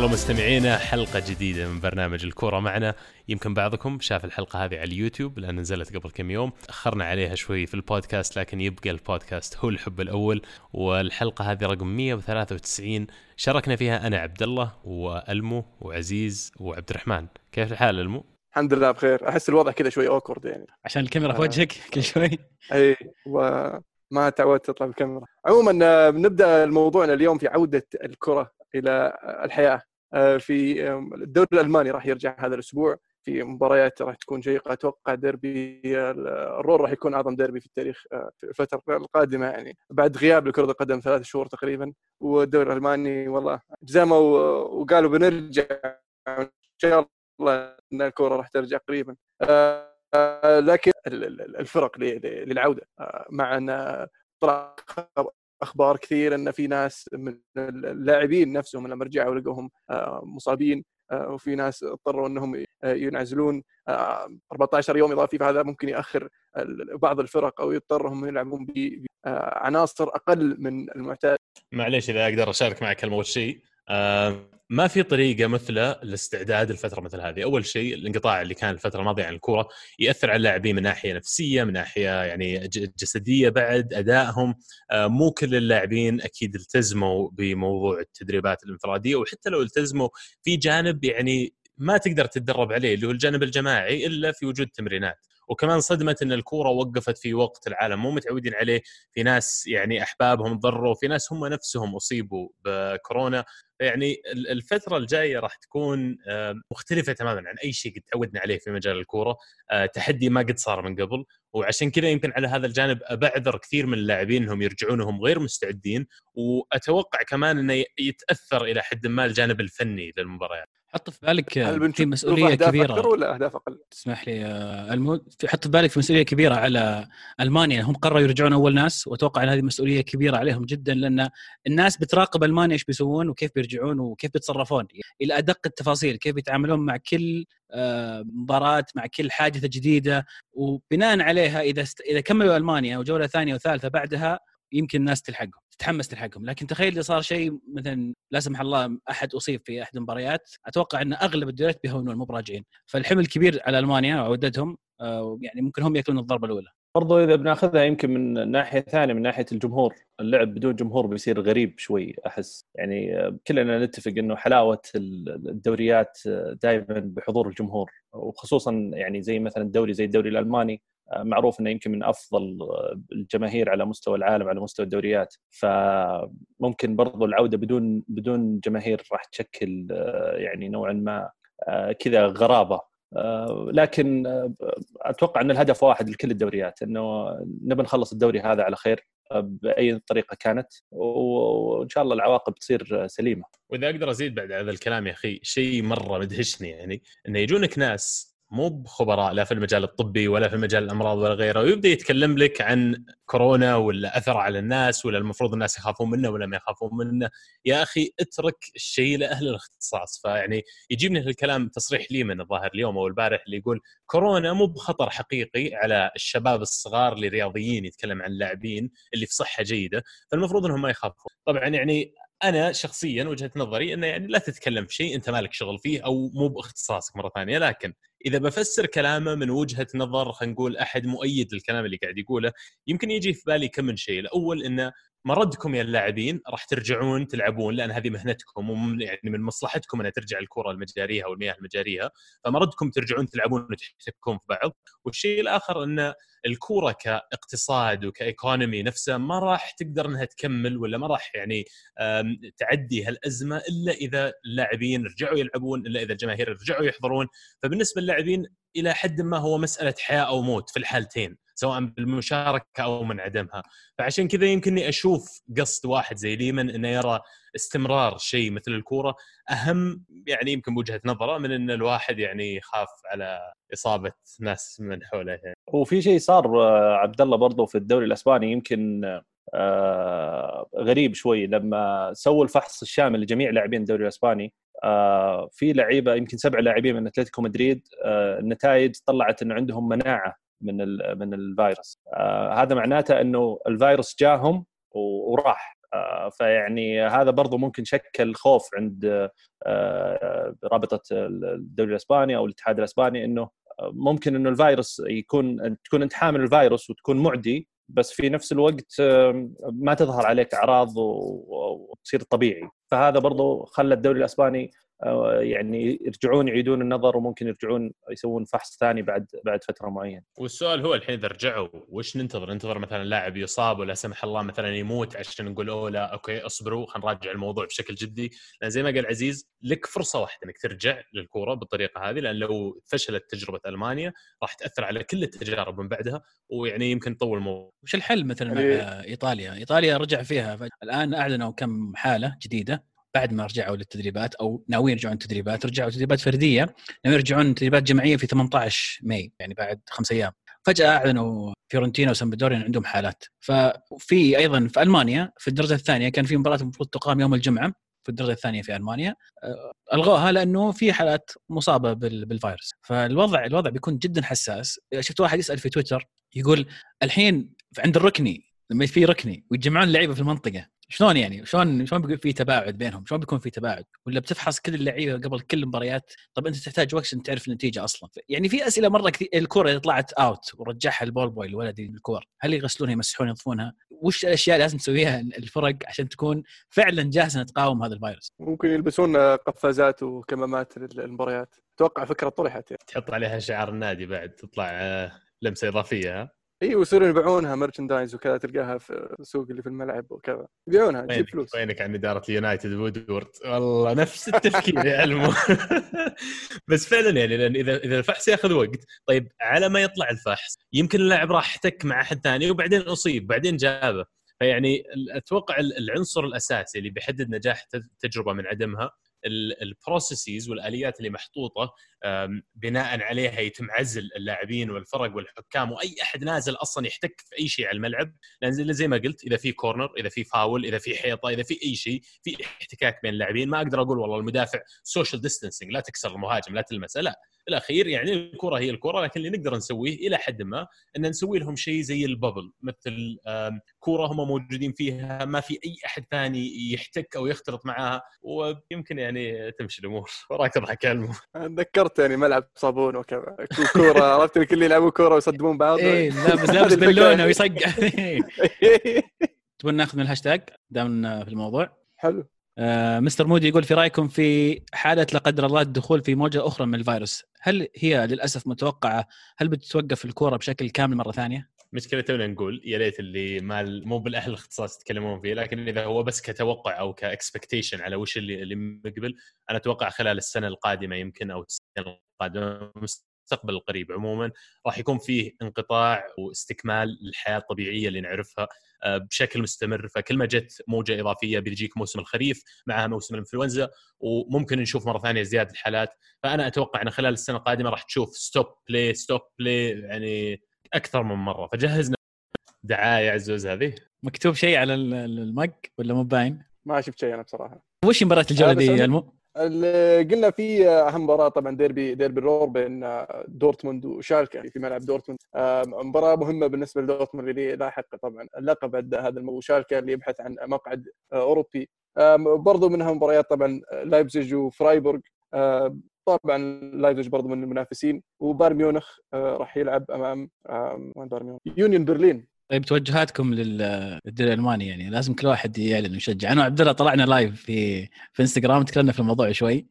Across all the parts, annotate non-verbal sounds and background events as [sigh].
الله مستمعينا حلقة جديدة من برنامج الكورة معنا. يمكن بعضكم شاف الحلقة هذه على اليوتيوب لأن نزلت قبل كم يوم. أخرنا عليها شوي في البودكاست لكن يبقى البودكاست هو الحب الأول. والحلقة هذه رقم 193 شاركنا فيها أنا عبد الله وألمو وعزيز وعبد الرحمن كيف الحال ألمو؟ الحمد لله بخير. أحس الوضع كذا شوي awkward يعني. عشان الكاميرا في وجهك كل شوي. إي وما تعودت تطلع بالكاميرا. عموما آه، بنبدأ موضوعنا اليوم في عودة الكرة إلى الحياة. آه، في آم، الدوري الألماني راح يرجع هذا الأسبوع. في مباريات راح تكون شيقه أتوقع ديربي الرور راح يكون أعظم ديربي في التاريخ آه، في الفترة القادمة يعني. بعد غياب لكرة القدم ثلاث شهور تقريبا والدوري الألماني والله جزموا وقالوا بنرجع. إن شاء الله إن الكره راح ترجع قريبا. آه، آه، لكن ال- ال- الفرق للعودة آه، مع إن طلع أخبار كثير إن في ناس من اللاعبين نفسهم لما رجعوا لقوهم آه، مصابين آه، وفي ناس اضطروا إنهم آه، ينعزلون آه، 14 يوم إضافي فهذا ممكن يأخر بعض الفرق أو يضطرهم يلعبون بعناصر أقل من المعتاد. معليش إذا أقدر أشارك معك هالموضوع شيء. ما في طريقة مثلى الاستعداد لفتره مثل هذه، أول شيء الانقطاع اللي كان الفترة الماضية عن الكورة يأثر على اللاعبين من ناحية نفسية، من ناحية يعني جسدية بعد أدائهم، آه مو كل اللاعبين أكيد التزموا بموضوع التدريبات الانفرادية وحتى لو التزموا في جانب يعني ما تقدر تتدرب عليه اللي هو الجانب الجماعي إلا في وجود تمرينات، وكمان صدمة إن الكورة وقفت في وقت العالم مو متعودين عليه، في ناس يعني أحبابهم تضروا، في ناس هم نفسهم أصيبوا بكورونا، يعني ال- الفترة الجاية راح تكون آه، مختلفة تماما عن أي شيء قد تعودنا عليه في مجال الكورة. آه، تحدي ما قد صار من قبل. وعشان كذا يمكن على هذا الجانب أبعذر كثير من اللاعبين أنهم يرجعون وهم غير مستعدين. وأتوقع كمان أنه ي- يتأثر إلى حد ما الجانب الفني للمباريات حط في بالك في مسؤولية كبيرة. أكثر ولا أهداف أقل؟ تسمح لي آه، المو في- حط في بالك في مسؤولية كبيرة على ألمانيا. هم قرروا يرجعون أول ناس وأتوقع إن هذه مسؤولية كبيرة عليهم جدا لأن الناس بتراقب ألمانيا إيش بيسوون وكيف بيرجعون وكيف بيتصرفون. إلى أدق التفاصيل كيف يتعاملون مع كل آه، مباراة مع كل حادثة جديدة. وبناء عليها إذا است... إذا كملوا ألمانيا وجولة ثانية وثالثة بعدها يمكن الناس تلحقهم تتحمس تلحقهم. لكن تخيل إذا صار شيء مثلا لا سمح الله أحد أصيب في أحد المباريات أتوقع إن أغلب الدوريات بيهونون مو براجعين. فالحمل كبير على ألمانيا وعودتهم آه، يعني ممكن هم يأكلون الضربة الأولى. برضو إذا بناخذها يمكن من ناحية ثانية من ناحية الجمهور. اللعب بدون جمهور بيصير غريب شوي أحس. يعني آه، كلنا نتفق إنه حلاوة ال- الدوريات دائما بحضور الجمهور. وخصوصا يعني زي مثلا الدوري زي الدوري الألماني. آه، معروف إنه يمكن من أفضل آه، الجماهير على مستوى العالم على مستوى الدوريات. فممكن برضو العودة بدون بدون جماهير راح تشكل آه، يعني نوعا ما آه، كذا غرابة. آه، لكن آه، أتوقع إن الهدف واحد لكل الدوريات إنه نبي نخلص الدوري هذا على خير آه، بأي طريقة كانت. وإن شاء الله العواقب تصير سليمة. وإذا أقدر أزيد بعد هذا الكلام يا أخي شيء مرة مدهشني يعني إنه يجونك ناس مو بخبراء لا في المجال الطبي ولا في مجال الأمراض ولا غيره ويبدأ يتكلم لك عن كورونا ولا أثر على الناس ولا المفروض الناس يخافون منه ولا ما يخافون منه. يا أخي اترك الشيء لأهل الاختصاص. فيعني يجيبني الكلام تصريح لي من الظاهر اليوم أو البارح اللي يقول كورونا مو بخطر حقيقي على الشباب الصغار اللي رياضيين يتكلم عن اللاعبين اللي في صحة جيدة فالمفروض إنهم ما يخافون. طبعا يعني أنا شخصيا وجهة نظري إنه يعني لا تتكلم في شيء أنت مالك شغل فيه أو مو بإختصاصك مرة ثانية لكن إذا بفسر كلامه من وجهة نظر خلينا نقول أحد مؤيد للكلام اللي قاعد يقوله يمكن يجي في بالي كم من شيء. الأول إنه مردكم يا اللاعبين راح ترجعون تلعبون لأن هذه مهنتكم يعني من مصلحتكم إنها ترجع الكرة المجارية أو المياه المجارية فمردكم ترجعون تلعبون وتحتكون في بعض. والشيء الآخر إن الكوره كاقتصاد وكإيكونومي نفسها ما راح تقدر إنها تكمل ولا ما راح يعني تعدي هالأزمة إلا إذا اللاعبين رجعوا يلعبون إلا إذا الجماهير رجعوا يحضرون. فبالنسبة للاعبين إلى حد ما هو مسألة حياة أو موت في الحالتين. سواء بالمشاركة أو من عدمها فعشان كذا يمكنني أشوف قصد واحد زي ليمن إنه يرى استمرار شيء مثل الكورة. أهم يعني يمكن بوجهة نظره من إن الواحد يعني يخاف على إصابة ناس من حوله يعني. وفي شيء صار آه، عبد الله برضه في الدوري الأسباني يمكن آه، غريب شوي. لما سووا الفحص الشامل لجميع لاعبين الدوري الأسباني آه، في لعيبة يمكن سبع لاعبين من أتلتيكو مدريد آه، النتائج طلعت انه عندهم مناعة من من الفيروس. آه، هذا معناته إنه الفيروس جاهم وراح. آه، فيعني هذا برضو ممكن شكل خوف عند آه، رابطة الدوري الاسباني أو الاتحاد الإسباني إنه ممكن إنه الفيروس يكون تكون أنت حامل الفيروس وتكون معدي بس في نفس الوقت ما تظهر عليك أعراض وتصير طبيعي. فهذا برضو خلى الدوري الاسباني يعني يرجعون يعيدون النظر وممكن يرجعون يسوون فحص ثاني بعد بعد فترة معينة. والسؤال هو الحين إذا رجعوا وش ننتظر؟ ننتظر مثلا لاعب يصاب ولا سمح الله مثلا يموت عشان نقول أوه لا أوكي اصبروا خلينا نراجع الموضوع بشكل جدي، لأن زي ما قال عزيز لك فرصة واحدة إنك ترجع للكورة بالطريقة هذه لأن لو فشلت تجربة ألمانيا راح تأثر على كل التجارب من بعدها ويعني يمكن تطول الموضوع. وش الحل مثلا مع إيطاليا؟ إيطاليا رجع فيها الان أعلنوا كم حالة جديدة بعد ما رجعوا للتدريبات أو ناويين يرجعون التدريبات رجعوا تدريبات فردية ناويين يرجعون تدريبات جماعية في 18 ماي يعني بعد خمس أيام. فجأة أعلنوا فيورنتينا وسامبدوريا عندهم حالات. ففي أيضا في ألمانيا في الدرجة الثانية كان في مباراة المفروض تقام يوم الجمعة في الدرجة الثانية في ألمانيا آه، ألغوها لأنه في حالات مصابة بالفيروس. فالوضع الوضع بيكون جدا حساس. شفت واحد يسأل في تويتر يقول الحين عند الركني لما في ركني ويتجمعون اللعيبه في المنطقة. شلون يعني؟ شلون شلون بيكون في تباعد بينهم؟ شلون بيكون في تباعد؟ ولا بتفحص كل اللعيبة قبل كل المباريات طب أنت تحتاج وقت عشان تعرف النتيجة أصلا. يعني في أسئلة مرة كثير الكره إذا طلعت out ورجعها ال ball boy ولد الكور هل يغسلونها يمسحون ينظفونها؟ وش الأشياء اللي لازم تسويها الفرق عشان تكون فعلا جاهزة تقاوم هذا الفيروس؟ ممكن يلبسون قفازات وكمامات للمباريات. أتوقع فكرة طرحت يعني. تحط عليها شعار النادي بعد تطلع آه، لمسة إضافية ها؟ إي ويصيرون يبيعونها merchandise وكذا تلقاها في السوق اللي في الملعب وكذا. يبيعونها تجيب فلوس. وينك عن إدارة اليونايتد وودورد والله نفس التفكير يا المو [laughs] بس فعلا يعني لأن إذا إذا الفحص ياخذ وقت طيب على ما يطلع الفحص يمكن اللاعب راح احتك مع أحد ثاني وبعدين أصيب بعدين جابه. فيعني أتوقع العنصر الأساسي اللي بيحدد نجاح تجربة من عدمها ال processes والآليات اللي محطوطة بناء عليها يتم عزل اللاعبين والفرق والحكام وأي أحد نازل أصلا يحتك في أي شيء على الملعب. لأن زي ما قلت إذا في corner إذا في فاول إذا في حيطة إذا في أي شيء في احتكاك بين اللاعبين. ما أقدر أقول والله المدافع social distancing لا تكسر المهاجم لا تلمسه لا. الأخير يعني الكرة هي الكرة لكن اللي نقدر نسويه إلى حد ما إن نسوي لهم شيء زي ال bubble مثل كوره هم موجودين فيها ما في أي أحد ثاني يحتك أو يختلط معاها ويمكن يعني تمشي الأمور. [laughs] وراك تضحك تذكرت يعني ملعب صابون وكذا. كورة [laughs] عرفت اللي يلعبون كورة ويصدمون بعض؟ اي لابس لابس [laughs] بالونه ويصقع [laughs] تبون ناخذ من الهاشتاج؟ دام في الموضوع. حلو. آه مستر مودي يقول في رأيكم في حالة لا قدر الله الدخول في موجة أخرى من الفيروس هل هي للأسف متوقعة؟ هل بتتوقف الكورة بشكل كامل مرة ثانية؟ مشكلة تونا نقول يا ليت اللي ما مو بالأهل الاختصاص يتكلمون فيه لكن إذا هو بس كتوقع أو كاكسبكتيشن على وش اللي اللي مقبل أنا أتوقع خلال السنة القادمة يمكن أو القادمه المستقبل القريب. عموما راح يكون فيه انقطاع واستكمال للحياة الطبيعية اللي نعرفها آه، بشكل مستمر. فكل ما جت موجة إضافية بيجيك موسم الخريف معها موسم الإنفلونزا وممكن نشوف مرة ثانية زيادة الحالات. فأنا أتوقع إن خلال السنة القادمة راح تشوف stop play stop play يعني أكثر من مرة. فجهزنا دعاية عزوز هذه. مكتوب شيء على ال mug ولا مو باين؟ ما شفت شيء أنا بصراحة. وش مباراة الجولة دي؟ المو؟ قلنا في أهم مباراة طبعا ديربي ديربي الرور بين دورتموند وشالكه في ملعب دورتموند. مباراة مهمة بالنسبة لدورتموند اللي لاحق طبعا اللقب بعد هذا الموضوع شالكه اللي يبحث عن مقعد أوروبي. برضو منها مباريات طبعا لايبزيج وفرايبورغ. طبعا لايبزيج برضو من المنافسين. وبايرن ميونخ راح يلعب أمام وين بايرن ميونخ؟ يونيون برلين. طيب توجهاتكم للدوري الألماني يعني لازم كل واحد يعلن ويشجع. أنا وعبد الله طلعنا live في في انستغرام تكلمنا في الموضوع شوي.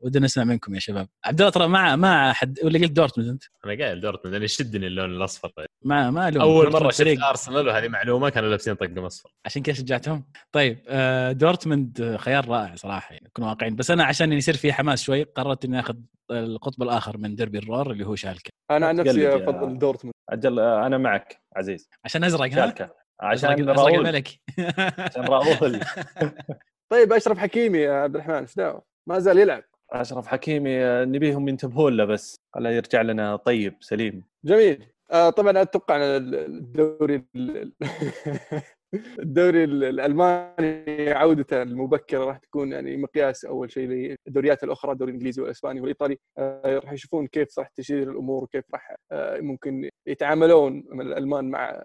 ودنا نسمع منكم يا شباب. عبد الله ترى ما ما حد ولا قلت دورتموند أنت؟ أنا قايل دورتموند أنا يشدني اللون الأصفر. ما ما لهم أول مرة شفت أرسنال وهذه معلومة كانوا لابسين طقم اصفر عشان كذا شجعتهم. طيب آه، دورتموند خيار رائع صراحة يعني نكون واقعيين بس أنا عشان يصير في حماس شوي قررت إني آخذ القطب الآخر من ديربي الرور اللي هو شالكة. أنا عن نفسي أفضل دورتموند. أجل آه، أنا معك عزيز. عشان أزرق شالكة. عشان راؤول. الملكي عشان راؤول. [laughs] طيب أشرف حكيمي يا عبد الرحمن إيش دعوة؟ ما زال يلعب. أشرف حكيمي آه، نبيهم ينتبهون له بس. خلاه يرجع لنا طيب سليم. جميل. آه طبعا أتوقع الدوري [laughs] الدوري الألماني عودته المبكرة راح تكون يعني مقياس أول شيء للدوريات الأخرى الدوري الإنجليزي والإسباني والإيطالي. آه راح يشوفون كيف راح تسير الأمور وكيف راح آه ممكن يتعاملون الألمان مع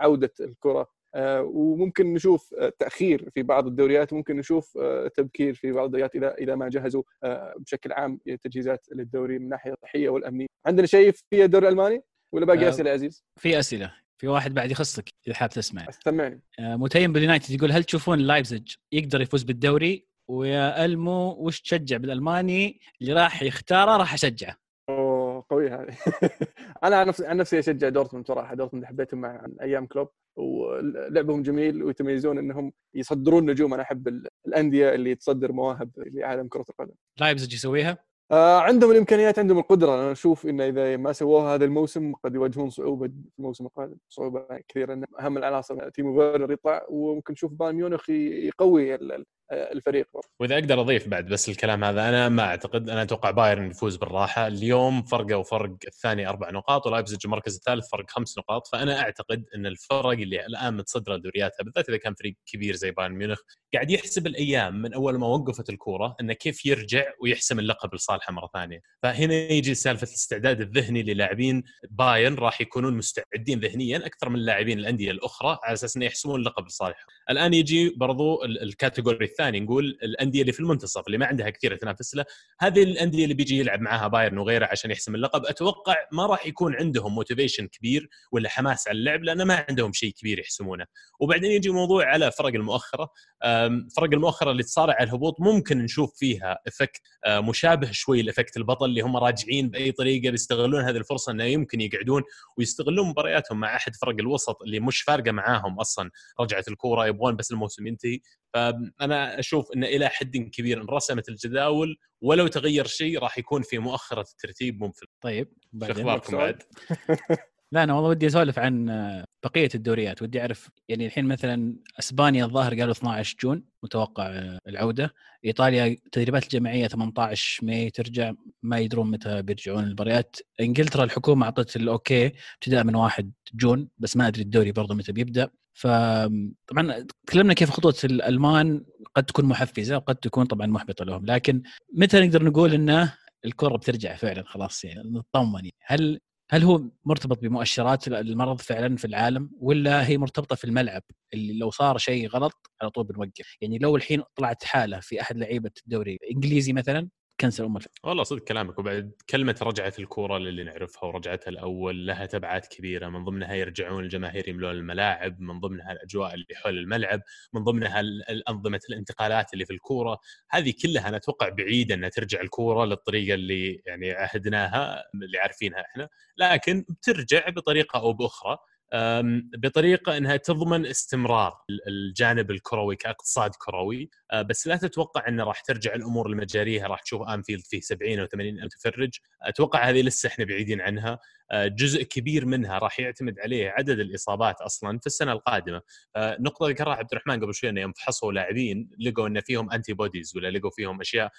عودة الكرة. وممكن نشوف آه، تأخير في بعض الدوريات ممكن نشوف آه، تبكير في بعض الدوريات إذا إذا ما جهزوا بشكل عام تجهيزات للدوري من الناحية الصحية والأمنية. عندنا شيء في الدوري الألماني؟ ولا باقي أسئلة عزيز؟ في أسئلة. في واحد بعد يخصك إذا حاب تسمع. سمعني متيم باليونايتد يقول هل تشوفون لايبزج يقدر يفوز بالدوري؟ ويا ألمو وش تشجع بالألماني؟ اللي راح يختاره راح أشجعه. قويه هذه. [laughs] أنا عن نفسي عن نفسي أشجع دورتموند صراحة. دورتموند حبيتهم مع أيام كلوب. ولعبهم جميل ويتميزون إنهم يصدرون نجوم. أنا أحب الأندية اللي تصدر مواهب لعالم كرة القدم. لايبزج يسويها؟ آه عندهم الإمكانيات عندهم القدرة. أنا أشوف انه إذا ما سووها هذا الموسم قد يواجهون صعوبة في الموسم القادم. صعوبة كثيرة. إن أهم العناصر تيمو فيرنر يطلع. وممكن نشوف بايرن ميونخ يقوي الفريق. وإذا أقدر أضيف بعد بس الكلام هذا أنا ما أعتقد أنا أتوقع بايرن يفوز بالراحة. اليوم فرقة وفرق الثاني أربع نقاط ولايبزج المركز الثالث فرق خمس نقاط. فأنا أعتقد إن الفرق اللي الآن متصدرة دورياتها بالذات إذا كان فريق كبير زي بايرن ميونخ قاعد يحسب الأيام من أول ما وقفت الكورة إنه كيف يرجع ويحسم اللقب لصالحه مرة ثانية. فهنا يجي سالفة الاستعداد الذهني للاعبين. بايرن راح يكونون مستعدين ذهنيا أكثر من لاعبين الأندية الأخرى على أساس إنه يحسمون اللقب لصالحهم الآن يجي برضو ال category الثاني نقول الأندية اللي في المنتصف اللي ما عندها كثير تنافس له هذه الأندية اللي بيجي يلعب معاها بايرن وغيره عشان يحسم اللقب. أتوقع ما راح يكون عندهم motivation كبير ولا حماس على اللعب لأن ما عندهم شيء كبير يحسمونه. وبعدين يجي موضوع على فرق المؤخرة. فرق المؤخرة اللي تصارع على الهبوط ممكن نشوف فيها effect مشابه شوي ل effect البطل اللي هم راجعين بأي طريقة بيستغلون هذه الفرصة إنه يمكن يقعدون ويستغلون مبارياتهم مع أحد فرق الوسط اللي مش فارقة معاهم أصلا رجعت الكورة يبغون بس الموسم ينتهي. فأنا أشوف إن إلى حد كبير انرسمت الجداول ولو تغير شيء راح يكون في مؤخرة الترتيب منفذ طيب شو أخباركم بعد؟ [laughs] لا أنا والله ودي أسولف عن بقية الدوريات. ودي أعرف يعني الحين مثلا إسبانيا الظاهر قالوا 12 June متوقع العودة. إيطاليا التدريبات الجماعية 18 May ترجع ما يدرون متى بيرجعون المباريات إنجلترا الحكومة أعطت ال okay ابتداء من 1 June بس ما أدري الدوري برضه متى بيبدأ. فطبعا تكلمنا كيف خطوة الألمان قد تكون محفزة وقد تكون طبعا محبطة لهم. لكن متى نقدر نقول إنه الكرة بترجع فعلا خلاص يعني نطمن يعني. هل هل هو مرتبط بمؤشرات المرض فعلا في العالم ولا هي مرتبطة في الملعب؟ اللي لو صار شيء غلط على طول بنوقف. يعني لو الحين طلعت حالة في أحد لعيبة الدوري الإنجليزي مثلا كنسل ام الفيلم والله صدق كلامك. وبعد كلمة رجعت الكورة اللي نعرفها ورجعتها الأول لها تبعات كبيرة. من ضمنها يرجعون الجماهير يملون الملاعب. من ضمنها الأجواء اللي حول الملعب. من ضمنها أنظمة الانتقالات اللي في الكورة. هذه كلها أنا أتوقع بعيدة إنها ترجع الكورة للطريقة اللي يعني عهدناها اللي عارفينها إحنا. لكن بترجع بطريقة أو بأخرى. بطريقة إنها تضمن استمرار الجانب الكروي كاقتصاد كروي. أه، بس لا تتوقع إنه راح ترجع الأمور المجاريه راح تشوف أنفيلد فيه 70 أو 80 متفرج أتوقع هذه لسه إحنا بعيدين عنها. جزء كبير منها راح يعتمد عليه عدد الإصابات أصلا في السنة القادمة. أه، نقطة ذكرها عبد الرحمن قبل شوي إنه يوم فحصوا لاعبين لقوا إن فيهم antibodies ولا لقوا فيهم أشياء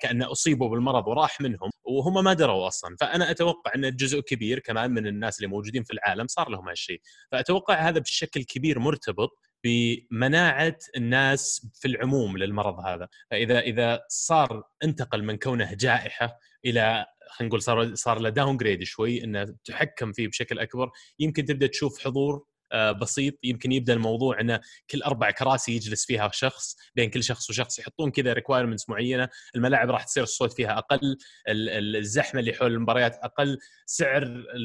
كان أصيبوا بالمرض وراح منهم وهم ما دروا أصلا. فأنا أتوقع إن جزء كبير كمان من الناس اللي موجودين في العالم صار لهم هالشيء. فأتوقع هذا بشكل كبير مرتبط بمناعة الناس في العموم للمرض هذا. فإذا إذا صار انتقل من كونه جائحة إلى خلينا نقول صار صار له downgrade شوي إنه تحكم فيه بشكل أكبر يمكن تبدأ تشوف حضور بسيط. يمكن يبدأ الموضوع إنه كل أربع كراسي يجلس فيها شخص بين كل شخص وشخص يحطون كذا requirements معينة. الملاعب راح تصير الصوت فيها أقل الزحمة اللي حول المباريات أقل سعر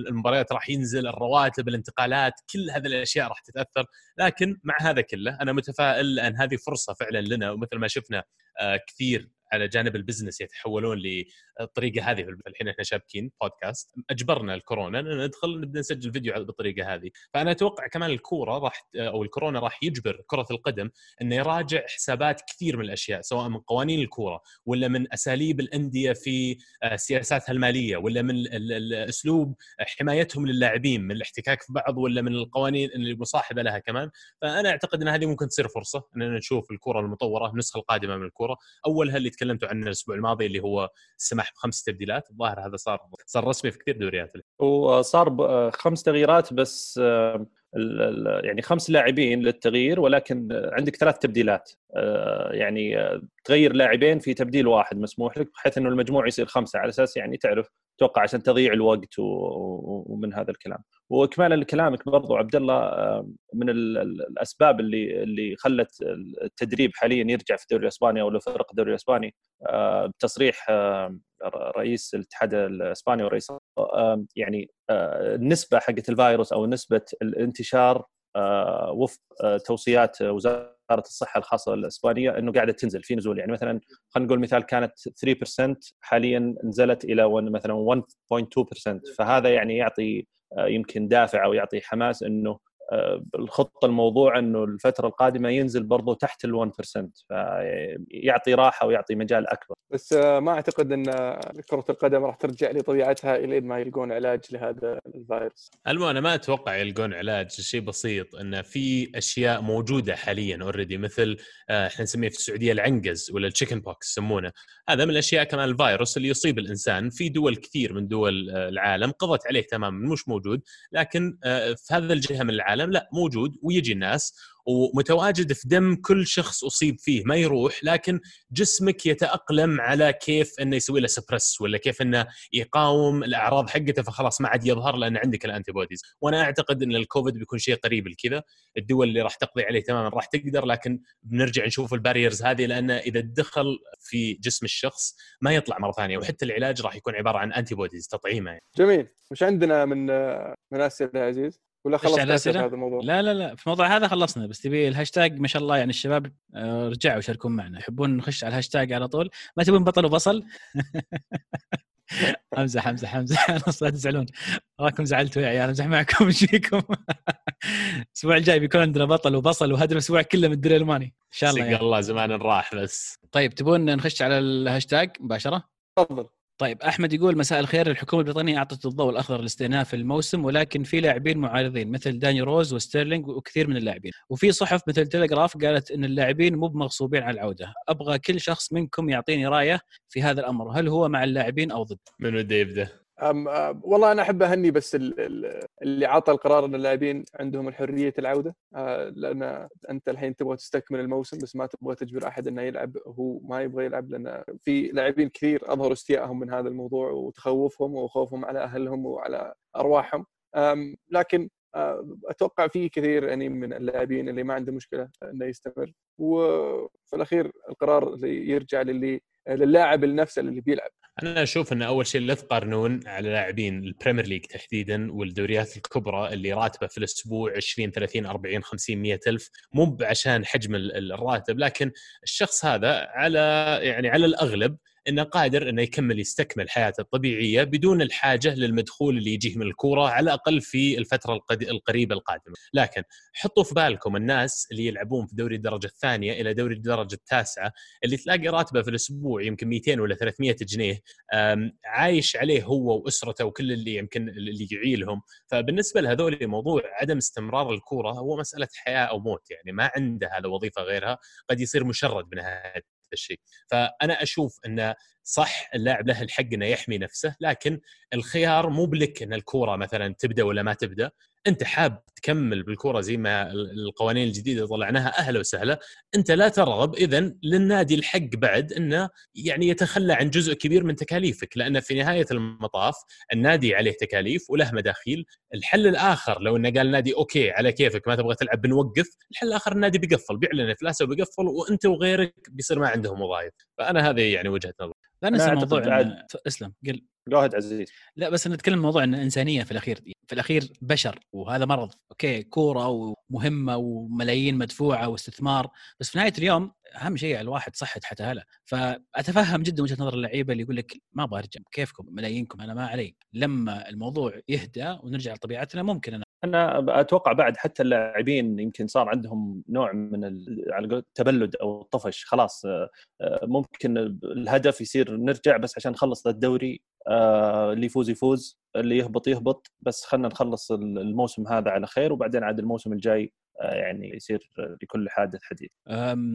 المباريات راح ينزل الرواتب الانتقالات كل هذه الأشياء راح تتأثر. لكن مع هذا كله أنا متفائل ان هذه فرصة فعلا لنا. ومثل ما شفنا آه، كثير على جانب ال business يتحولون للطريقه هذه الحين إحنا شابكين بودكاست. أجبرنا الكورونا ندخل نبدأ نسجل فيديو بالطريقة هذه. فأنا أتوقع كمان الكورة راح أو الكورونا راح يجبر كرة القدم إنه يراجع حسابات كثير من الأشياء سواء من قوانين الكورة ولا من أساليب الأندية في آه، سياساتها المالية ولا من أسلوب حمايتهم للاعبين من الاحتكاك في بعض ولا من القوانين المصاحبه لها كمان. فأنا أعتقد إن هذه ممكن تصير فرصة إننا نشوف الكره المطورة النسخة القادمة من الكورة. أولها اللي تكلمتوا عنه الأسبوع الماضي اللي هو السماح بخمس تبديلات الظاهر هذا صار صار رسمي في كثير دوريات. وصار خمس تغييرات بس ال- يعني خمس لاعبين للتغيير ولكن عندك ثلاث تبديلات. آه، يعني آه، تغير لاعبين في تبديل واحد مسموح لك بحيث إنه المجموع يصير خمسة على أساس يعني تعرف توقع عشان تضيع الوقت ومن هذا الكلام. واكمالا لكلامك برضو عبد الله من ال- ال- الأسباب اللي اللي خلت التدريب حاليا يرجع في الدوري الإسباني أو لفرق الدوري الإسباني بتصريح رئيس الاتحاد الإسباني ورئيس يعني آه، النسبة حقت الفيروس أو نسبة الانتشار آه، وفق آه، توصيات وزارة الصحة الخاصة الإسبانية إنه قاعدة تنزل في نزول. يعني مثلا خلينا نقول مثال كانت 3% حاليا نزلت إلى مثلا 1.2% فهذا يعني يعطي آه، يمكن دافع أو يعطي حماس إنه الخطة الموضوع إنه الفترة القادمة ينزل برضو تحت ال 1% فيعطي راحة ويعطي مجال أكبر. بس آه، ما أعتقد إن آه، كرة القدم راح ترجع لطبيعتها الين ما يلقون علاج لهذا الفيروس. المو أنا ما أتوقع يلقون علاج شيء بسيط انه في أشياء موجودة حاليا already مثل آه، إحنا نسميه في السعودية العنقز ولا ال chickenpox يسمونه. هذا من الأشياء كمان الفيروس اللي يصيب الإنسان في دول كثير من دول آه، العالم قضت عليه تماما مش موجود لكن آه، في هذا الجهة من العالم لا موجود ويجي الناس ومتواجد في دم كل شخص أصيب فيه ما يروح لكن جسمك يتأقلم على كيف إنه يسوي له suppress ولا كيف إنه يقاوم الأعراض حقته فخلاص ما عاد يظهر لأن عندك ال antibodies وأنا أعتقد إن الكوفيد بيكون شيء قريب لكذا الدول اللي راح تقضي عليه تماما راح تقدر لكن بنرجع نشوف ال barriers هذه لأن إذا دخل في جسم الشخص ما يطلع مرة ثانية وحتى العلاج راح يكون عبارة عن antibodies تطعيمه. يعني. جميل. وش عندنا من من اسئله عزيز؟ ولا خلصت هذا الموضوع؟ لا لا لا في الموضوع هذا خلصنا بس تبي الهاشتاج ما شاء الله يعني الشباب آه، رجعوا يشاركون معنا. يحبون نخش على الهاشتاج على طول؟ ما تبون بطل وبصل؟ امزح امزح امزح خلاص لا تزعلون راكم زعلتوا يا عيال أمزح معكم [laughs] إيش فيكم؟ الأسبوع الجاي بيكون عندنا بطل وبصل وهذا الأسبوع كله من الدوري الالماني إن شاء الله سق يعني. الله زمان راح بس. طيب تبون نخش على الهاشتاج مباشرة؟ تفضل. طيب أحمد يقول مساء الخير. الحكومة البريطانية أعطت الضوء الأخضر لاستئناف الموسم ولكن في لاعبين معارضين مثل داني روز وستيرلينج وكثير من اللاعبين. وفي صحف مثل تلغراف قالت إن اللاعبين مو بمغصوبين على العودة. أبغى كل شخص منكم يعطيني رأيه في هذا الأمر. هل هو مع اللاعبين أو ضد؟ من وده يبدأ؟ أم أم والله أنا أحب أهني بس ال- ال- اللي عطى القرار إن اللاعبين عندهم الحرية العودة. لأن أنت الحين تبغى تستكمل الموسم بس ما تبغى تجبر أحد إنه يلعب. هو ما يبغى يلعب لأن في لاعبين كثير أظهروا استيائهم من هذا الموضوع وتخوفهم وخوفهم على أهلهم وعلى أرواحهم. لكن أتوقع في كثير يعني من اللاعبين اللي ما عنده مشكلة إنه يستمر. وفي الأخير القرار يرجع للي للاعب نفسه اللي بيلعب. أنا أشوف إن أول شيء لا تقارنون على لاعبين ال Premier League تحديدا والدوريات الكبرى اللي راتبة في الأسبوع 20 30 40 50 100 ألف مو عشان حجم ال- الراتب لكن الشخص هذا على يعني على الأغلب إنه قادر إنه يكمل يستكمل حياته الطبيعية بدون الحاجة للمدخول اللي يجيه من الكورة على الأقل في الفترة القد- القريبة القادمة، لكن حطوا في بالكم الناس اللي يلعبون في دوري الدرجة الثانية إلى دوري الدرجة التاسعة اللي تلاقي راتبه في الأسبوع يمكن 200 ولا 300 جنيه عايش عليه هو وأسرته وكل اللي يمكن اللي يعيلهم. فبالنسبة لهذول موضوع عدم استمرار الكورة هو مسألة حياة أو موت يعني ما عنده هذا وظيفة غيرها قد يصير مشرد بنهايه الشيء فأنا أشوف انه صح اللاعب له الحق إنه يحمي نفسه لكن الخيار مو بلك إن الكورة مثلا تبدأ ولا ما تبدأ. أنت حاب تكمل بالكوره زي ما القوانين الجديدة طلعناها أهلا وسهلا. أنت لا ترغب اذا للنادي الحق بعد أنه يعني يتخلى عن جزء كبير من تكاليفك لأن في نهاية المطاف النادي عليه تكاليف وله مداخيل. الحل الآخر لو إنه قال النادي أوكي على كيفك ما تبغى تلعب بنوقف. الحل الآخر النادي بيقفل بيعلن افلاسه وبيقفل وأنت وغيرك بيصير ما عندهم وظائف. فأنا هذه يعني وجهة نظري. لا ننسى أنا الموضوع أعتقد إن... بعد- اسلم قل. جوهد عزيز. لا بس نتكلم موضوع إن إنسانية في الأخير في الأخير بشر وهذا مرض. أوكي كورة ومهمة وملايين مدفوعة واستثمار بس في نهاية اليوم أهم شيء على الواحد صحة حتى هلا. فأتفهم جدا وجهة نظر اللعيبة اللي يقول لك ما أبغى أرجع كيفكم؟ ملايينكم أنا ما علي. لما الموضوع يهدى ونرجع لطبيعتنا ممكن أنا أنا أتوقع بعد حتى اللاعبين يمكن صار عندهم نوع من التبلد أو الطفش خلاص آه، آه، ممكن الهدف يصير نرجع بس عشان نخلص الدوري آه، اللي يفوز يفوز اللي يهبط يهبط بس خلينا نخلص ال- الموسم هذا على خير وبعدين عاد الموسم الجاي يعني يصير لكل حادث حديث.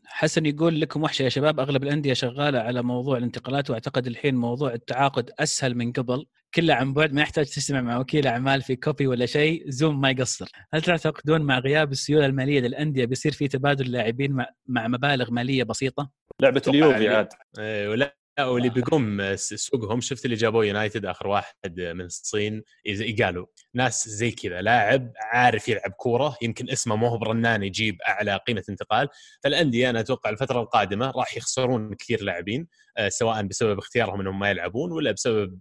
حسن يقول لكم وحشة يا شباب أغلب الأندية شغالة على موضوع الانتقالات وأعتقد الحين موضوع التعاقد أسهل من قبل. كله عن بعد ما يحتاج تجتمع مع وكيل أعمال في coffee ولا شيء زوم ما يقصر. هل تعتقدون مع غياب السيولة المالية للأندية بيصير في تبادل لاعبين مع مبالغ مالية بسيطة؟ لعبة اليوفي عاد. إيه ولا واللي بيقوم سوقهم شفت اللي جابوه يونايتد آخر واحد من الصين يقالوا ناس زي كذا لاعب عارف يلعب كورة يمكن اسمه مو برنان يجيب أعلى قيمة انتقال فالأندية أنا أتوقع الفترة القادمة راح يخسرون كثير لاعبين. سواء بسبب اختيارهم إنهم ما يلعبون ولا بسبب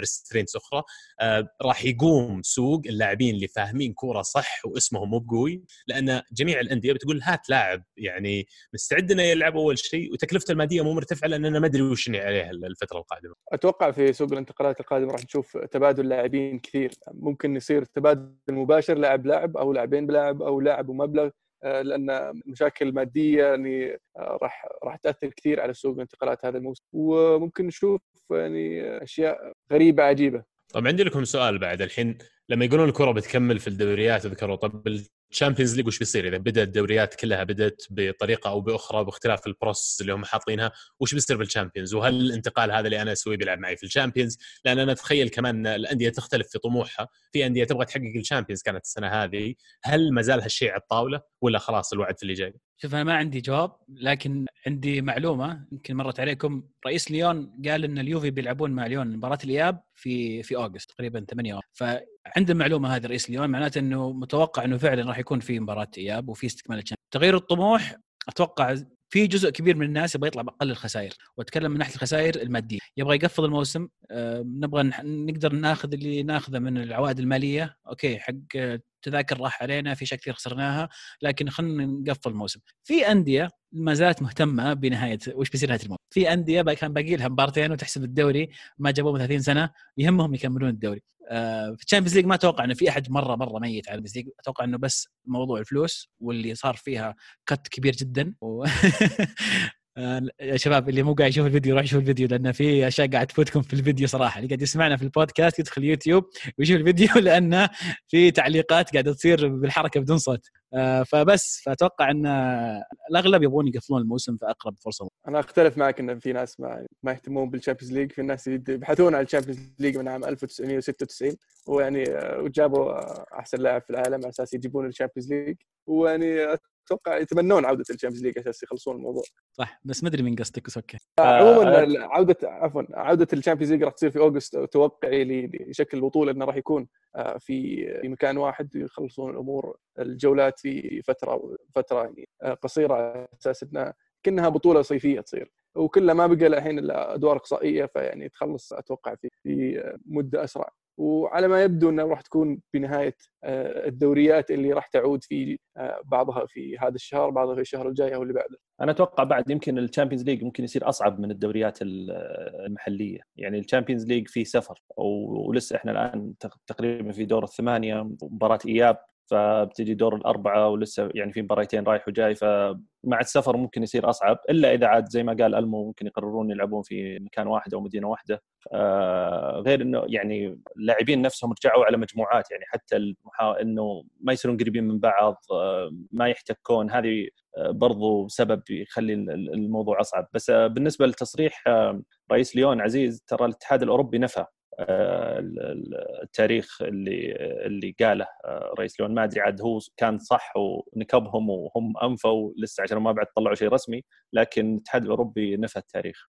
restraints أخرى آه، راح يقوم سوق اللاعبين اللي فاهمين كورة صح واسمهم مو بقوي لأن جميع الأندية بتقول هات لاعب يعني مستعد إنه يلعب أول شيء وتكلفته المادية مو مرتفعة لاننا ما أدري وش عليه الفترة القادمة. أتوقع في سوق الانتقالات القادم راح نشوف تبادل لاعبين كثير ممكن يصير تبادل مباشر لاعب لاعب أو لاعبين بلاعب أو لاعب ومبلغ آه، لأن مشاكل مادية يعني آه، راح راح تأثر كثير على سوق الانتقالات هذا الموسم. وممكن نشوف يعني أشياء غريبة عجيبة. طب عندي لكم سؤال بعد. الحين لما يقولون الكرة بتكمل في الدوريات ذكروا طب ال Champions League وش بيصير؟ إذا بدأت الدوريات كلها بدأت بطريقة أو بأخرى باختلاف ال process اللي هم حاطينها وش بيصير بال Champions وهل الانتقال هذا اللي أنا اسويه بيلعب معي في ال Champions لأن أنا أتخيل كمان الأندية تختلف في طموحها. في أندية تبغى تحقق ال Champions كانت السنة هذه. هل ما زال هالشيء على الطاولة ولا خلاص الوعد في اللي جاي؟ شوف أنا ما عندي جواب لكن عندي معلومة يمكن مرت عليكم. رئيس ليون قال إن اليوفي بيلعبون مع ليون مباراة الإياب في في August تقريبا 8 فعند المعلومة هذه رئيس ليون معناته إنه متوقع إنه فعلا راح يكون في مباراة إياب وفي استكمال تغيير الطموح أتوقع في جزء كبير من الناس يبغى يطلع بأقل الخسائر. وأتكلم من ناحية الخسائر المادية. يبغى يقفل الموسم نبغى نقدر ناخذ اللي ناخذه من العوائد المالية. أوكي حق تذاكر راح علينا في اشياء كثير خسرناها لكن خلينا نقفل الموسم. في أندية ما زالت مهتمة بنهاية وش بيصير نهاية الموسم؟ في أندية كان باقي لها مبارتين وتحسب الدوري ما جابوه 30 سنة يهمهم يكملون الدوري. في ال Champions League ما أتوقع إنه في أحد مره مرة ميت على ال Champions League أتوقع إنه بس موضوع الفلوس واللي صار فيها cut كبير جدا. و... [laughs] آه، يا شباب اللي مو قاعد يشوف الفيديو روح يشوف الفيديو لأن في أشياء قاعد تفوتكم في الفيديو صراحة. اللي قاعد يسمعنا في البودكاست يدخل يوتيوب ويشوف الفيديو [laughs] لأن في تعليقات قاعدة تصير بالحركة بدون صوت. آه، فبس فأتوقع إن الأغلب يبغون يقفلون الموسم في أقرب فرصة. أنا أختلف معك إن في ناس ما ما يهتمون بال Champions League في ناس يبحثون عن ال Champions League من عام 1996 ويعني آه، وجابوا أحسن لاعب في العالم على أساس يجيبون ال Champions League. ويعني أتوقع يتمنون عودة ال Champions League أساس يخلصون الموضوع. صح بس ما أدري من قصدك بس أوكي. آه، عموما آه عودة عفوا عودة ال Champions League راح تصير في August. توقعي لشكل البطولة إنه راح يكون آه في في مكان واحد يخلصون الأمور الجولات في فترة فترة يعني آه قصيرة على أساس انها كأنها بطولة صيفية تصير. وكلها ما بقى الحين إلا أدوار إقصائية فيعني تخلص أتوقع في في مدة أسرع. وعلى ما يبدو انها راح تكون بنهاية آه، الدوريات اللي راح تعود في آه، بعضها في هذا الشهر بعضها في الشهر الجاي أو اللي بعده. أنا أتوقع بعد يمكن ال Champions League ممكن يصير أصعب من الدوريات المحلية، يعني ال Champions League في سفر ولسه إحنا الآن تقريبا في دور الثمانية مباراة إياب فبتجي دور الأربعة ولسه يعني في مباريتين رايح وجاي فمع السفر ممكن يصير أصعب إلا إذا عاد زي ما قال ألمو ممكن يقررون يلعبون في مكان واحد أو مدينة واحدة. آه غير إنه يعني اللاعبين نفسهم رجعوا على مجموعات يعني حتى المحا... إنه ما يصيرون قريبين من بعض آه ما يحتكون هذه آه برضو سبب يخلي الموضوع أصعب. بس بالنسبة لتصريح رئيس ليون عزيز ترى الاتحاد الأوروبي نفى. التاريخ اللي اللي قاله آه، رئيس لون ما ادري عاد هو كان صح ونكبهم وهم أنفوا لسه عشان ما بعد طلعوا شيء رسمي لكن الاتحاد الأوروبي نفى التاريخ.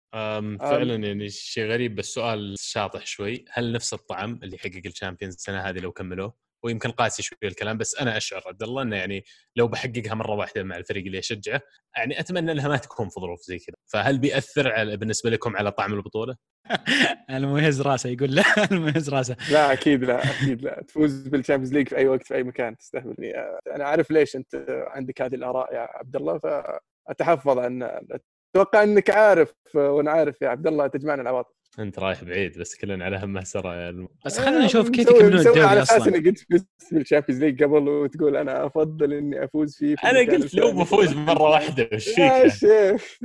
فعلا يعني شيء غريب بس سؤال شاطح شوي. هل نفس الطعم اللي حقق الشامبيونز السنة هذه لو كملوه؟ ويمكن قاسي شوي الكلام بس أنا أشعر عبد الله إنه يعني لو بحققها مرة واحدة مع الفريق اللي أشجعه يعني أتمنى إنها ما تكون في ظروف زي كذا. فهل بيأثر على بالنسبة لكم على طعم البطولة؟ [laughs] المهز راسه يقول لا [laughs] المهز راسه. لا أكيد لا أكيد لا. تفوز بال Champions League في أي وقت في أي مكان تستهبلني أنا عارف ليش أنت عندك هذه الآراء يا عبد الله فأتحفظ عن أتوقع إنك عارف وأنا عارف يا عبد الله تجمعنا العواطف. انت رايح بعيد بس كلنا على يا الم... بس خلينا نشوف كيف يكملون الدوري على أساس إني قلت في ال Champions League قبل وتقول أنا أفضل إني أفوز فيه في أنا قلت لو بفوز مرة واحدة وش فيك يا شيخ.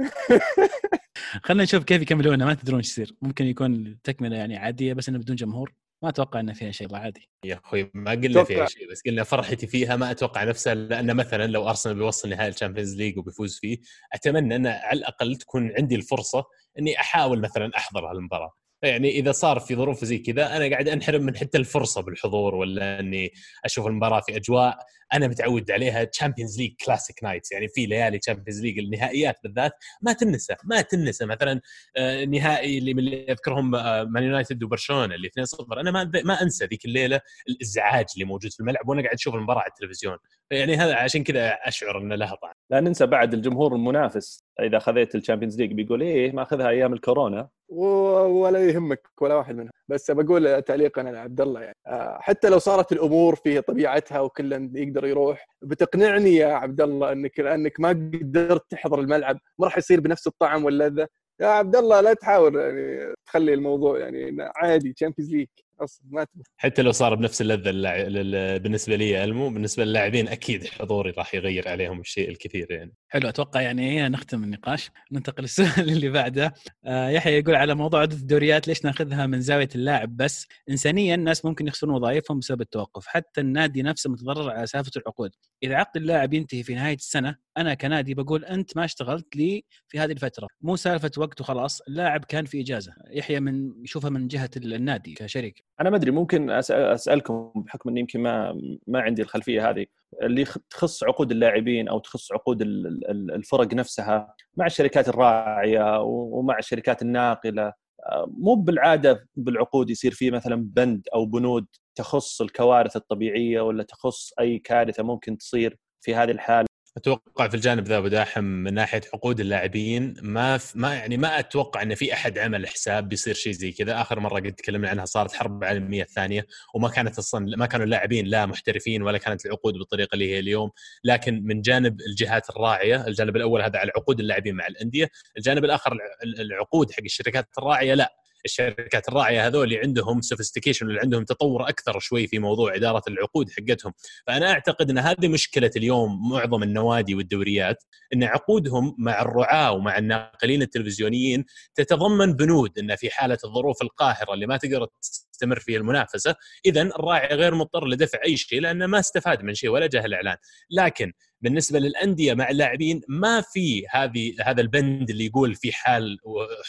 خلينا نشوف كيف يكملونه ما تدرون إيش يصير. ممكن يكون تكملة يعني عادية بس إنه بدون جمهور. ما أتوقع إنه فيها شيء عادي يا أخوي ما قلنا فيها. شيء بس قلنا فرحتي فيها ما أتوقع نفسها لأن مثلا لو أرسنال بيوصل نهائي ال Champions League وبيفوز فيه أتمنى ان على الأقل تكون عندي الفرصة إني أحاول مثلا أحضر هالمباراة يعني إذا صار في ظروف زي كذا أنا قاعد أنحرم من حتى الفرصة بالحضور ولا إني أشوف المباراة في أجواء أنا متعود عليها Champions League classic nights يعني في ليالي Champions League النهائيات بالذات ما تنسى ما تنسى مثلا آه، نهائي اللي من اللي أذكرهم آه، مان يونايتد وبرشلونة اللي 2-0 أنا ما ما أنسى ذيك الليلة الإزعاج اللي موجود في الملعب وأنا قاعد أشوف المباراة على التلفزيون. يعني هذا عشان كذا أشعر إنه لها طعم. لا ننسى بعد الجمهور المنافس إذا خذيت الشامبيونز ليج بيقول إيه ماخذها أيام الكورونا. و- ولا يهمك ولا واحد منهم. بس بقول تعليقا على عبد الله يعني. آه، حتى لو صارت الأمور في طبيعتها وكل يقدر يروح. بتقنعني يا عبد الله إنك لأنك ما قدرت تحضر الملعب ما راح يصير بنفس الطعم واللذه يا عبد الله لا تحاول يعني تخلي الموضوع يعني عادي Champions League أصلا ما تبغى حتى لو صار بنفس اللذة اللع... لل... بالنسبة لي ألمو بالنسبة للاعبين أكيد حضوري راح يغير عليهم الشيء الكثير يعني. حلو أتوقع يعني هنا نختم النقاش. ننتقل للسؤال [laughs] اللي بعده. آه يحيى يقول على موضوع عدد الدوريات ليش ناخذها من زاوية اللاعب بس؟ انسانيا الناس ممكن يخسرون وظائفهم بسبب التوقف حتى النادي نفسه متضرر على سالفه العقود. إذا عقد اللاعب ينتهي في نهاية السنة أنا كنادي بقول أنت ما اشتغلت لي في هذه الفترة. مو سالفة وقت وخلاص اللاعب كان في إجازة. يحيى من يشوفها من جهة النادي كشريك. أنا ما أدري ممكن أسألكم بحكم إني يمكن ما ما عندي الخلفية هذه. اللي تخص عقود اللاعبين أو تخص عقود ال- ال- الفرق نفسها مع الشركات الراعية ومع الشركات الناقلة آه، مو بالعادة بالعقود يصير في مثلا بند أو بنود تخص الكوارث الطبيعية ولا تخص أي كارثة ممكن تصير في هذه الحالة. أتوقع في الجانب ذا أبو داحم من ناحية عقود اللاعبين ما. ما يعني ما أتوقع إن في أحد عمل حساب بيصير شيء زي كذا آخر مرة قد تكلمنا عنها صارت حرب العالميه الثانية وما كانت أصلا ما كانوا اللاعبين لا محترفين ولا كانت العقود بالطريقة اللي هي اليوم لكن من جانب الجهات الراعية الجانب الأول هذا على عقود اللاعبين مع الأندية الجانب الآخر الع- العقود حق الشركات الراعية لا الشركات الراعية هذول اللي عندهم سوفيستيكيشن اللي عندهم تطور أكثر شوي في موضوع إدارة العقود حقتهم. فأنا أعتقد إن هذه مشكلة اليوم معظم النوادي والدوريات إن عقودهم مع الرعاة ومع الناقلين التلفزيونيين تتضمن بنود إن في حالة الظروف القاهرة اللي ما تقدر تستمر فيها المنافسة اذا الراعي غير مضطر لدفع أي شيء لأنه ما استفاد من شيء ولا جاه الإعلان. لكن بالنسبة للأندية مع اللاعبين ما في هذه هذا البند اللي يقول في حال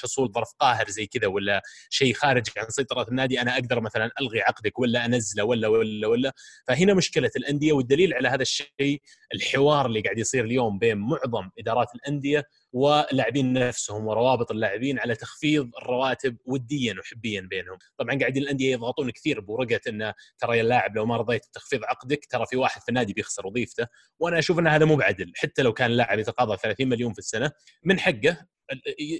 حصول ظرف قاهر زي كذا ولا شيء خارج عن سيطرة النادي أنا أقدر مثلا ألغي عقدك ولا أنزله ولا ولا ولا. فهنا مشكلة الأندية والدليل على هذا الشيء الحوار اللي قاعد يصير اليوم بين معظم إدارات الأندية واللاعبين نفسهم وروابط اللاعبين على تخفيض الرواتب وديا وحبيا بينهم، طبعا قاعدين الأندية يضغطون كثير بورقة انه ترى يا اللاعب لو ما رضيت تخفيض عقدك ترى في واحد في النادي بيخسر وظيفته، وأنا أشوف أن هذا مو بعدل، حتى لو كان اللاعب يتقاضى 30 مليون في السنة من حقه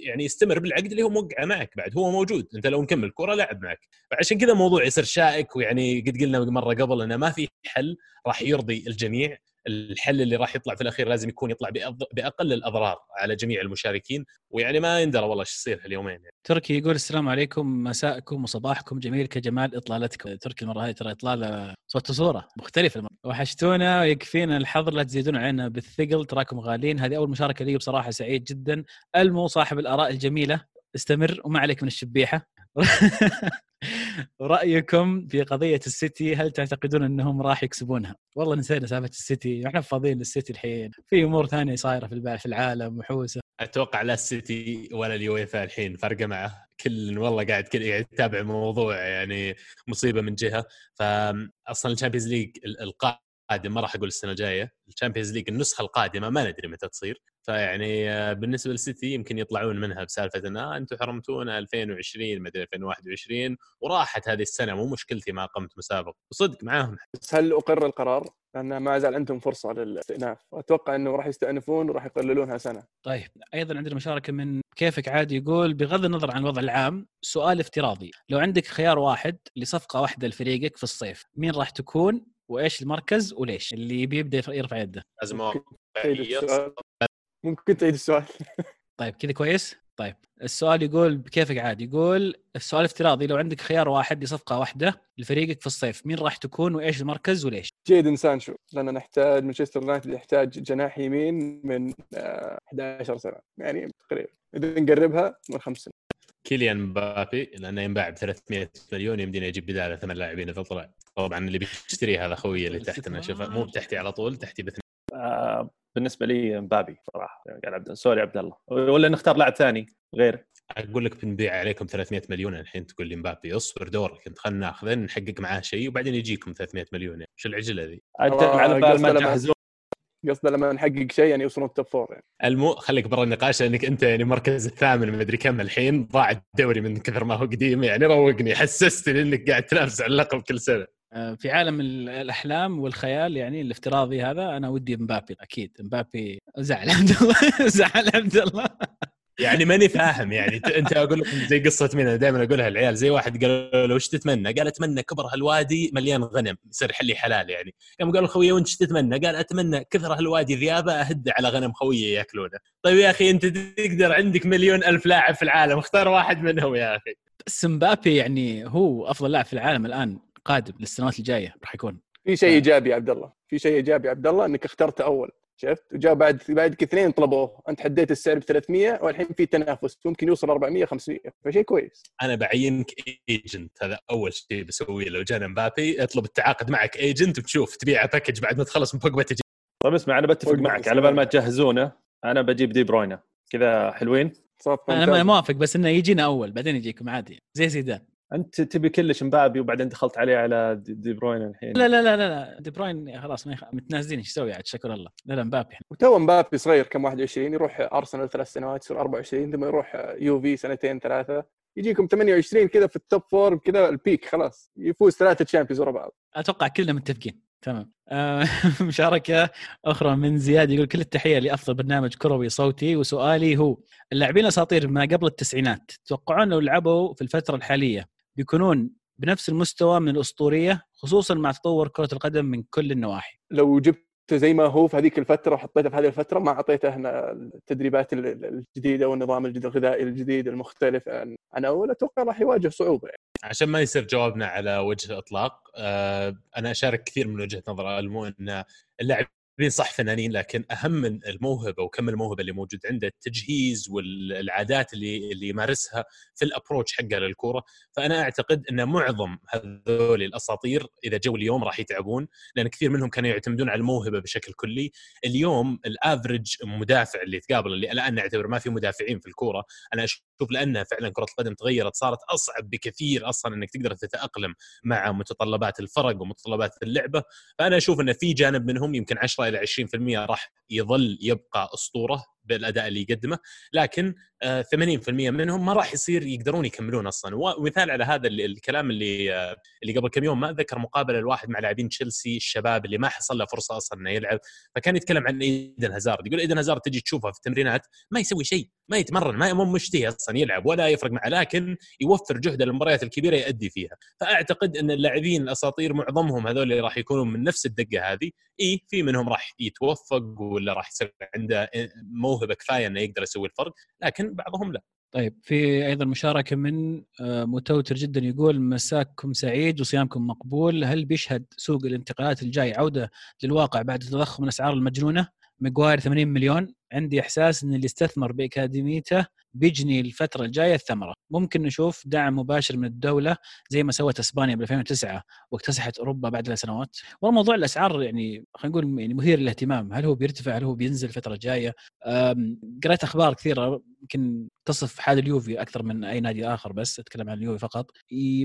يعني يستمر بالعقد اللي هو موقعه معك بعد هو موجود أنت لو مكمل كوره لاعب معك. فعشان كذا الموضوع يصير شائك ويعني قد قلنا مرة قبل أنه ما في حل راح يرضي الجميع. الحل اللي راح يطلع في الأخير لازم يكون يطلع بأقل الأضرار على جميع المشاركين ويعني ما يندرى والله إيش يصير هاليومين يعني. تركي يقول السلام عليكم مساءكم وصباحكم جميل كجمال إطلالتكم تركي المره هذه ترى إطلالة صوت وصورة مختلفة المرة. وحشتونا ويكفينا الحظر لا تزيدون علينا بالثقل تراكم غالين هذه أول مشاركة لي بصراحة سعيد جدا المو صاحب الآراء الجميلة استمر وما عليك من الشبيحة [laughs] رايكم في قضية السيتي هل تعتقدون أنهم راح يكسبونها؟ والله نسينا سالفة السيتي إحنا فاضيين للسيتي الحين. في أمور ثانية صايرة في في العالم وحوسة. أتوقع لا السيتي ولا اليويفا الحين فرقه معه. كل والله قاعد كل قاعد يتابع موضوع يعني مصيبة من جهة. فاصلا الشامبيونز ليج القادم ما راح أقول السنة الجاية. الشامبيونز ليج النسخة القادمة ما ندري متى تصير. فيعني آه، بالنسبة للسيتي يمكن يطلعون منها بسالفة إن آه أنتم حرمتونا 2020 مدري 2021 وراحت هذه السنة مو مشكلتي ما قمت مسابقه وصدق معاهم. بس هل أقر القرار؟ لأن ما زال عندهم فرصة للاستئناف وأتوقع إنه راح يستأنفون وراح يقللونها سنة. طيب أيضا عندنا مشاركة من كيفك عادي يقول بغض النظر عن الوضع العام سؤال افتراضي. لو عندك خيار واحد لصفقة واحدة لفريقك في الصيف مين راح تكون؟ وإيش المركز؟ وليش؟ اللي بيبدا يرفع يده. لازم ممكن تعيد السؤال. [laughs] طيب كذا كويس؟ طيب السؤال يقول بكيفك عادي يقول السؤال افتراضي لو عندك خيار واحد لصفقة واحدة لفريقك في الصيف مين راح تكون وإيش المركز وليش؟ جيدن سانشو لأن نحتاج مانشستر يونايتد يحتاج جناح يمين من آه، 11 سنة يعني تقريبا. إذا نقربها من خمس سنين. كيليان مبابي لأنه ينباع ب 300 مليون يمدينا يجيب بدالة ثمان لاعبين اذا طلع طبعا اللي بيشتري هذا خوي اللي تحتنا شوف مو بتحتي على طول تحتي باثنين آه بالنسبة لي مبابي صراحة. قال عبد سوري عبد الله. ولا نختار لاعب ثاني غير؟ أقول لك بنبيع عليكم 300 مليون الحين تقول لي مبابي اصبر دورك أنت خلينا ناخذه نحقق معاه شيء وبعدين يجيكم 300 مليون. يعني. شو العجلة ذي؟ أنت على بال ما قصده لما- تجهزون قصده لما نحقق شيء يعني يوصلون ال top four يعني. المو خليك برا النقاش لأنك أنت يعني المركز الثامن ما أدري كم الحين ضاع الدوري من كثر ما هو قديم يعني روقني حسستني إنك قاعد تنافس على اللقب كل سنة. آه، في عالم ال- الأحلام والخيال يعني الافتراضي هذا أنا ودي مبابي أكيد مبابي زعل [laughs] عبد الله زعل عبد الله يعني ماني فاهم يعني أنت أقول لك زي قصة مين أنا دائما أقولها العيال زي واحد قال له وش تتمنى؟ قال أتمنى كبر هالوادي مليان غنم يصير حلي حلال يعني قام قال خويه وإنت إيش تتمنى؟ قال أتمنى كثر هالوادي ذيابة أهد على غنم خويه يأكلونه. طيب يا أخي أنت تقدر عندك مليون ألف لاعب في العالم اختار واحد منهم يا أخي. بس مبابي يعني هو أفضل لاعب في العالم الآن قادم للسنوات الجاية راح يكون. في شيء إيجابي يا عبد الله. في شيء إيجابي يا عبد الله إنك اخترته أول. شفت؟ وجاء بعد بعدك اثنين طلبوه. أنت حديت السعر ب 300 والحين في تنافس. ممكن يوصل 400 500 فشيء كويس. أنا بعينك agent هذا أول شيء بسويه لو جانا مبابي. اطلب التعاقد معك agent وتشوف تبيعه package بعد ما تخلص من بوجبا تجي. طيب اسمع أنا بتفق معك. على بال ما. تجهزونه أنا بجيب دي بروينا كذا حلوين؟ أنا. ما موافق بس إنه يجينا أول بعدين يجيكم عادي. زي زيدان أنت تبي كلش مبابي وبعدين دخلت عليه على دي, بروينا الحين. لا لا لا لا. دي بروين خلاص. متنازلين إيش يسوي؟ عاد شكر الله. لا لا مبابي. وتو مبابي صغير كم؟ 21 يروح أرسنال ثلاث سنوات يصير 24 ثم يروح يو في سنتين ثلاثة. يجيكم 28 كذا في ال top four كذا ال peak خلاص. يفوز ثلاثة Champions ورا بعض. أتوقع كلنا متفقين. تمام. آه، [laughs] مشاركة أخرى من زياد يقول كل التحية لأفضل برنامج كروي صوتي وسؤالي هو اللاعبين الأساطير ما قبل التسعينات تتوقعون لو لعبوا في الفترة الحالية بيكونون بنفس المستوى من الأسطورية خصوصا مع تطور كرة القدم من كل النواحي لو جبته زي ما هو في هذيك الفترة وحطيته في هذه الفترة ما أعطيته هنا التدريبات ال- ال- الجديدة والنظام الجديد الغذائي الجديد المختلف عن عن أول أتوقع راح يواجه صعوبة يعني. عشان ما يصير جوابنا على وجه الإطلاق آه، أنا أشارك كثير من وجهة نظر المو إن اللاعبين صح فنانين لكن أهم من الموهبة وكم الموهبة اللي موجود عنده التجهيز والعادات اللي اللي يمارسها في ال approach حقه للكورة. فأنا أعتقد إن معظم هذول الأساطير إذا جو اليوم راح يتعبون لأن كثير منهم كانوا يعتمدون على الموهبة بشكل كلي. اليوم ال average مدافع اللي تقابل اللي الان نعتبر ما في مدافعين في الكورة. أنا أشوف لأن فعلا كرة القدم تغيرت صارت أصعب بكثير أصلا إنك تقدر تتأقلم مع متطلبات الفرق ومتطلبات اللعبة. فأنا أشوف إن في جانب منهم يمكن 10 إلى 20% راح يظل يبقى أسطورة بالأداء اللي يقدمه لكن آه، 80% منهم ما راح يصير يقدرون يكملون أصلا. ومثال على هذا ال- الكلام اللي آه، اللي قبل كم يوم ما أتذكر مقابلة الواحد مع لاعبين تشيلسي الشباب اللي ما حصل له فرصة أصلا إنه يلعب فكان يتكلم عن إيدن هازارد يقول إيدن هازارد تجي تشوفه في التمرينات ما يسوي شيء ما يتمرن ما مشتهي أصلا. يلعب ولا يفرق معه لكن يوفر جهده للمباريات الكبيرة يؤدي فيها. فأعتقد أن اللاعبين الأساطير معظمهم هذول اللي راح يكونوا من نفس الدقة هذه. إي في منهم راح يتوفق ولا راح يصير عنده موهبة كفاية إنه يقدر يسوي الفرق لكن بعضهم لا. طيب في أيضا مشاركة من آه، متوتر جدا يقول مساكم سعيد وصيامكم مقبول هل بيشهد سوق الانتقالات الجاي عودة للواقع بعد تضخم الأسعار المجنونة؟ ماجواير 80 مليون عندي إحساس إن اللي استثمر بأكاديميته بيجني الفترة الجاية الثمرة. ممكن نشوف دعم مباشر من الدولة زي ما سوت إسبانيا ب 2009 واكتسحت أوروبا بعد سنوات والموضوع الأسعار يعني خلينا نقول يعني مثير للاهتمام. هل هو بيرتفع؟ هل هو بينزل الفترة الجاية؟ أم، قرأت أخبار كثيرة يمكن تصف حال اليوفي أكثر من أي نادي آخر بس أتكلم عن اليوفي فقط.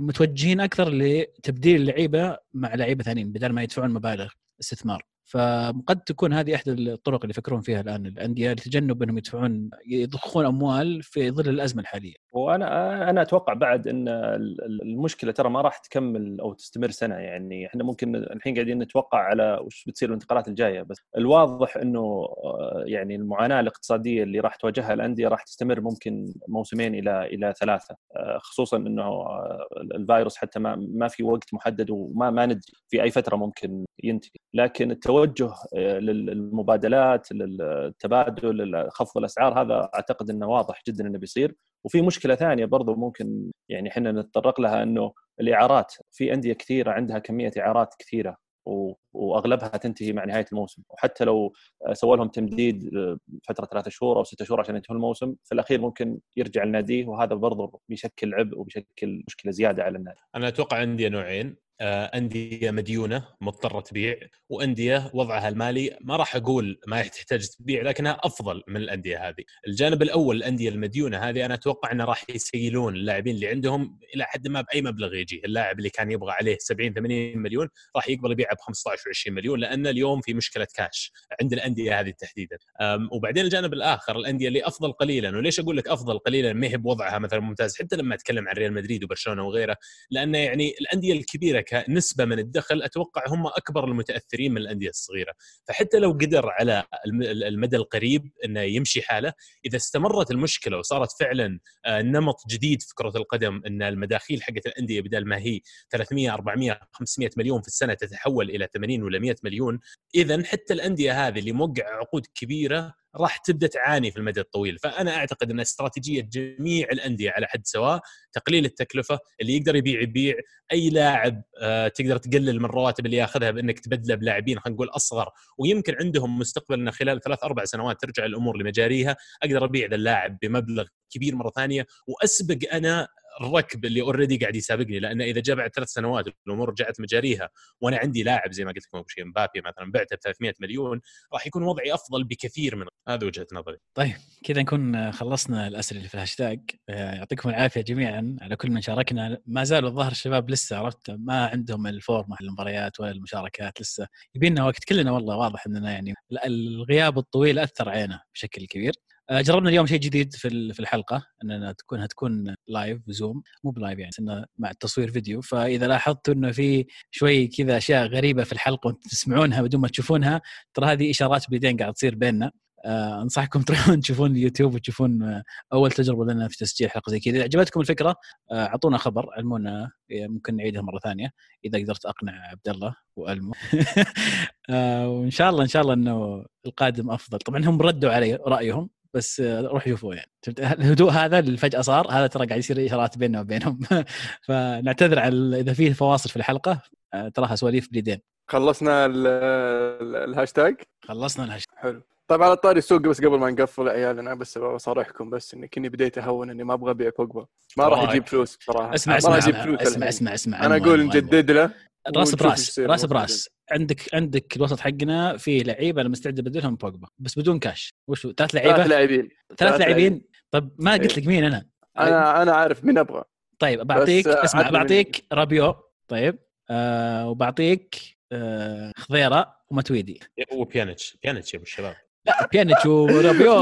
متوجهين أكثر لتبديل اللعيبة مع لعيبة ثانيين بدل ما يدفعون مبالغ استثمار. فقد تكون هذه إحدى الطرق اللي يفكرون فيها الآن الأندية لتجنب أنهم يدفعون يضخون أموال في ظل الأزمة الحالية. وأنا أنا أتوقع بعد إن ال- ال- المشكلة ترى ما راح تكمل أو تستمر سنة يعني إحنا ممكن الحين قاعدين نتوقع على وش بتصير الانتقالات الجاية بس الواضح إنه آه، يعني المعاناة الاقتصادية اللي راح تواجهها الأندية راح تستمر ممكن موسمين إلى إلى ثلاثة آه، خصوصا إنه آه، الفيروس حتى ما ما في وقت محدد وما ما ندري في أي فترة ممكن ينتهي. لكن التوجه للمبادلات للتبادل خفض الأسعار هذا أعتقد إنه واضح جدا إنه بيصير. وفي مشكلة ثانية برضو ممكن يعني إحنا نتطرق لها إنه الإعارات في أندية كثيرة عندها كمية إعارات كثيرة وأغلبها تنتهي مع نهاية الموسم. وحتى لو سووا لهم تمديد فتره ثلاثة شهور أو ستة شهور عشان ينتهوا الموسم في الأخير ممكن يرجع لناديه وهذا برضه بيشكل عبء وبيشكل مشكلة زيادة على النادي. أنا أتوقع أندية نوعين. أندية مديونة مضطرة تبيع وأندية وضعها المالي ما راح أقول ما تحتاج تبيع لكنها أفضل من الأندية هذه. الجانب الأول الأندية المديونة هذه أنا أتوقع انه راح يسيلون اللاعبين اللي عندهم إلى حد ما بأي مبلغ يجي، اللاعب اللي كان يبغى عليه 70 80 مليون راح يقبل يبيعه ب 15 و20 مليون لأن اليوم في مشكلة كاش عند الأندية هذه تحديدا. وبعدين الجانب الآخر الأندية اللي أفضل قليلا وليش أقول لك أفضل قليلا ما هي بوضعها مثلا ممتاز حتى لما أتكلم عن ريال مدريد وبرشلونة وغيره لأن يعني الأندية الكبيرة كنسبه من الدخل أتوقع هم أكبر المتأثرين من الأندية الصغيرة. فحتى لو قدر على الم- المدى القريب إنه يمشي حاله إذا استمرت المشكلة وصارت فعلا آه، نمط جديد في كرة القدم إن المداخيل حقت الأندية بدل ما هي 300 400 500 مليون في السنة تتحول إلى 80 ولا 100 مليون اذا حتى الأندية هذه اللي موقع عقود كبيرة راح تبدأ تعاني في المدى الطويل. فأنا أعتقد أن استراتيجية جميع الأندية على حد سواء تقليل التكلفة اللي يقدر يبيع يبيع أي لاعب آه، تقدر تقلل من الرواتب اللي ياخذها بأنك تبدله بلاعبين خلينا نقول أصغر. ويمكن عندهم مستقبل انه خلال ثلاث أربع سنوات ترجع الأمور لمجاريها. أقدر أبيع ذا اللاعب بمبلغ كبير مرة ثانية. وأسبق أنا الركب اللي already قاعد يسابقني لأن إذا جاء بعد ثلاث سنوات الأمور رجعت مجاريها وأنا عندي لاعب زي ما قلت لكم شيء مبابي مثلا بعته ب 300 مليون راح يكون وضعي أفضل بكثير من هذا وجهة نظري. طيب كذا نكون خلصنا الأسئلة اللي في الهاشتاج. آه، يعطيكم العافية جميعا على كل من شاركنا. ما زالوا الظاهر الشباب لسه عرفت ما عندهم الفورمة المباريات ولا المشاركات لسه. يبينا وقت كلنا والله واضح إننا يعني الغياب الطويل أثر علينا بشكل كبير. جربنا اليوم شيء جديد في في الحلقة إننا تكون هتكون live بزوم مو ب live يعني إنه مع التصوير فيديو. فإذا لاحظتوا إنه في شوي كذا أشياء غريبة في الحلقة وأنتم تسمعونها بدون ما تشوفونها ترى هذه إشارات بيدين قاعد تصير بيننا. آه، أنصحكم [laughs] تروحون تشوفون اليوتيوب وتشوفون آه، أول تجربة لنا في تسجيل حلقة زي كذا. إذا عجبتكم الفكرة آه، أعطونا خبر علمونا. آه، ممكن نعيدها مرة ثانية إذا قدرت أقنع عبد الله وألمو. [laughs] آه، وإن شاء الله إن شاء الله إنه القادم أفضل. طبعا هم ردوا علي رأيهم بس آه، روح شوفوه يعني. شفت؟ الهدوء هذا اللي فجأة صار هذا ترى قاعد يصير إشارات بيننا وبينهم. [laughs] فنعتذر على إذا في فواصل في الحلقة آه، تراها سواليف باليدين خلصنا ال- ال- الهاشتاج؟ خلصنا الهاشتاج حلو. طيب على طاري السوق بس قبل ما نقفل يا عيال أنا بس بصارحكم بس إني كني بديت أهون إني ما أبغى أبيع بوجبا ما راح رايك. يجيب فلوس بصراحه اسمع اسمع يجيب اسمع فلوس اسمع. اسمع, اسمع. أنا أقول نجدد له. راس براس راس براس. عندك عندك الوسط حقنا في لعيبة أنا مستعد أبدلهم بوجبا بس بدون كاش. وش؟ ثلاث ثلاث لعيبة؟ لاعبين. ثلاث ثلاث لاعبين؟ طب ما إيه. قلت لك مين أنا؟ أنا أنا عارف مين أبغى. طيب بعطيك آه، اسمع. بعطيك رابيو. طيب آه وبعطيك آه خضيرة وماتويدي وبيانيتش بيانيتش يا أبو الشباب. لا بيانيتش ورابيو؟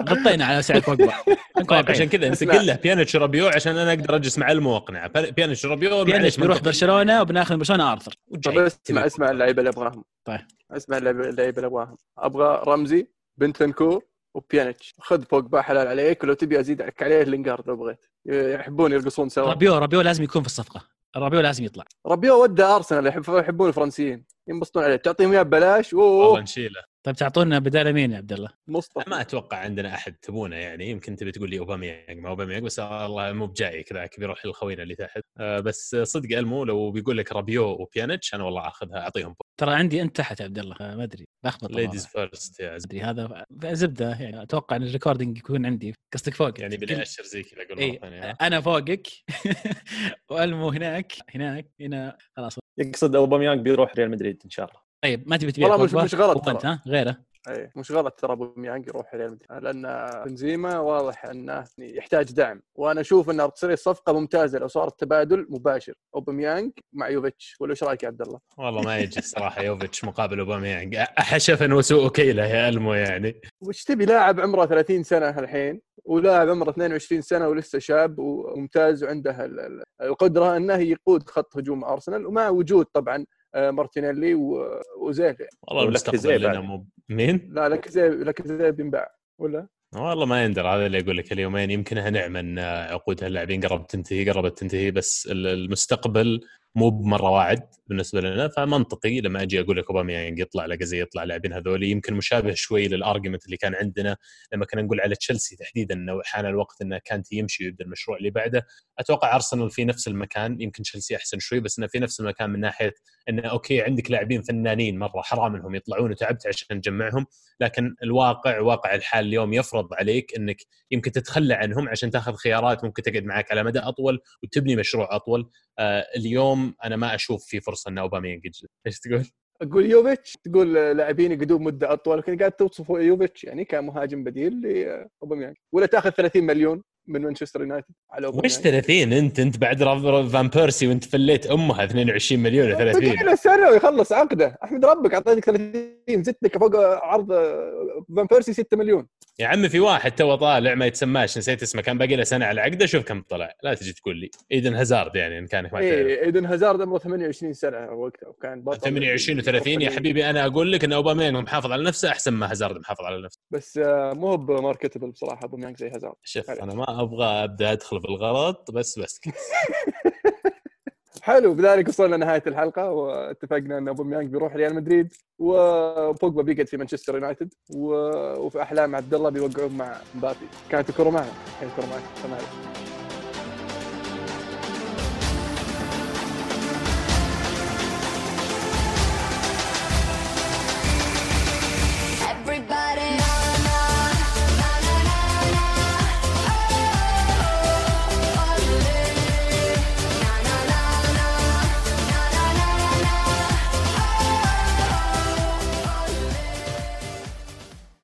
غطينا على سعر بوجبا طيب عشان كذا انت اسمع. قل له بيانيتش ورابيو عشان أنا أقدر أجلس مع الموقنع. بيانيتش ورابيو بيانيتش بيروح. برشلونة وبناخذ من برشلونة آرثر. وجاي. اسمع اسمع اللعيبة اللي أبغاهم. طيب. اسمع اللعيبه اللي أبغاهم. أبغى رمزي بنتنكور وبيانيتش. خذ بوجبا حلال عليك. ولو تبي ازيد لك عليه لينجارد لو بغيت. يحبون يرقصون سوا. رابيو رابيو لازم يكون في الصفقة. رابيو لازم يطلع. ربيو ودى أرسنال يحب يحبون الفرنسيين. ينبسطون عليه. تعطيهم إياه ببلاش. والله نشيله. طيب تعطونا بدال مين يا عبد الله؟ مصطفى. ما أتوقع عندنا أحد تبونه يعني. يمكن تبي تقول لي أوباميانج ما أوباميانج بس والله مو بجاي كذا بيروح للخوينا اللي تحت. آه، بس صدق ألمو لو بيقول لك رابيو وبيانيتش أنا والله آخذها أعطيهم ترى عندي أنت تحت يا عبد الله ما أدري. بخبط ليديز. فيرست يا. أدري هذا زبدة يعني. أتوقع إن الريكوردنج يكون عندي. قصدك فوق يعني بلي أشر زي كذا أقول ها؟ أنا فوقك. [laughs] وألمو هناك هناك هنا. خلاص. يقصد أوباميانج بيروح ريال مدريد إن شاء الله. طيب ما تبي تبيع والله مش-؟ مش غلط وانت. ها؟ غيره. اي مش غلط ترى أبو ميانج يروح ريال مدريد لأن بنزيما واضح أنه يحتاج دعم. وأنا أشوف انها تصير صفقة ممتازة لو صارت تبادل مباشر. اوباميانج مع يوفيتش. ولا إيش رأيك يا عبد الله؟ والله ما يجي الصراحة يوفيتش مقابل اوباميانج حشفا وسوء كيلة يا ألمو يعني. وش تبي؟ لاعب عمره 30 سنة الحين ولاعب عمره 22 سنة ولسه شاب وممتاز وعنده ال- ال- القدرة أنه يقود خط هجوم أرسنال. ومع وجود طبعا مارتينيلي و- وزيل يعني. والله المستقبل لنا. مو مين؟ لا لك زي لك زي بينباع ولا؟ والله ما يندر هذا اللي أقول لك اليومين يمكنها نعمه ان عقود هاللاعبين قربت تنتهي قربت تنتهي بس ال- المستقبل مو بمرة واعد بالنسبة لنا فمنطقي لما أجي أقول لك اوباميانج يطلع لاكازي يطلع لاعبين هذول يمكن مشابه شوي لل argument اللي كان عندنا لما كنا نقول على تشيلسي تحديدا إنه حان الوقت إنه كانتي يمشي ويبدأ المشروع اللي بعده. أتوقع ارسنال في نفس المكان يمكن تشيلسي أحسن شوي بس إنه في نفس المكان من ناحية إنه okay عندك لاعبين فنانين مرة حرام إنهم يطلعون وتعبت عشان تجمعهم لكن الواقع واقع الحال اليوم يفرض عليك إنك يمكن تتخلى عنهم عشان تاخذ خيارات ممكن تقعد معك على مدى أطول وتبني مشروع أطول. آه اليوم أنا ما أشوف في فرصة إن أوباميانج يجلس إيش تقول؟ أقول يوفيتش تقول لاعبين يقعدون مدة أطول لكن قاعد توصف يوفيتش يعني كمهاجم بديل لأوباميانج. ولا تأخذ 30 مليون من مانشستر يونايتد على وش أوباميانج. 30 أنت أنت بعد فان بيرسي وأنت فليت أمها 22 مليون 30 باقي له سنة ويخلص عقده. أحمد ربك أعطيتك 30 زدتك فوق عرض فان بيرسي 6 مليون. يا عمي في واحد تو طالع ما يتسماش نسيت اسمه كان باقي له سنة على عقده شوف كم طلع. لا تجي تقول لي. إيدن هازارد يعني إن كانك ما تعرف. إيه إيدن هازارد عمره 28 سنة وقتها وكان بطل. 28 و30. يا حبيبي أنا أقول لك إن أوباميانج محافظ على نفسه أحسن ما هازارد محافظ على نفسه. بس آه، مو ب marketable بصراحة أوباميانج زي هازارد. شوف. أنا ما أبغى أبدأ أدخل في الغلط بس بس. [laughs] حلو بذلك وصلنا لنهاية الحلقة واتفقنا إن اوباميانج بيروح ريال مدريد وبوجبا بيقعد في مانشستر يونايتد و... وفي أحلام عبد الله بيوقعون مع مبابي كانت الكره معنا كانت الكره معك.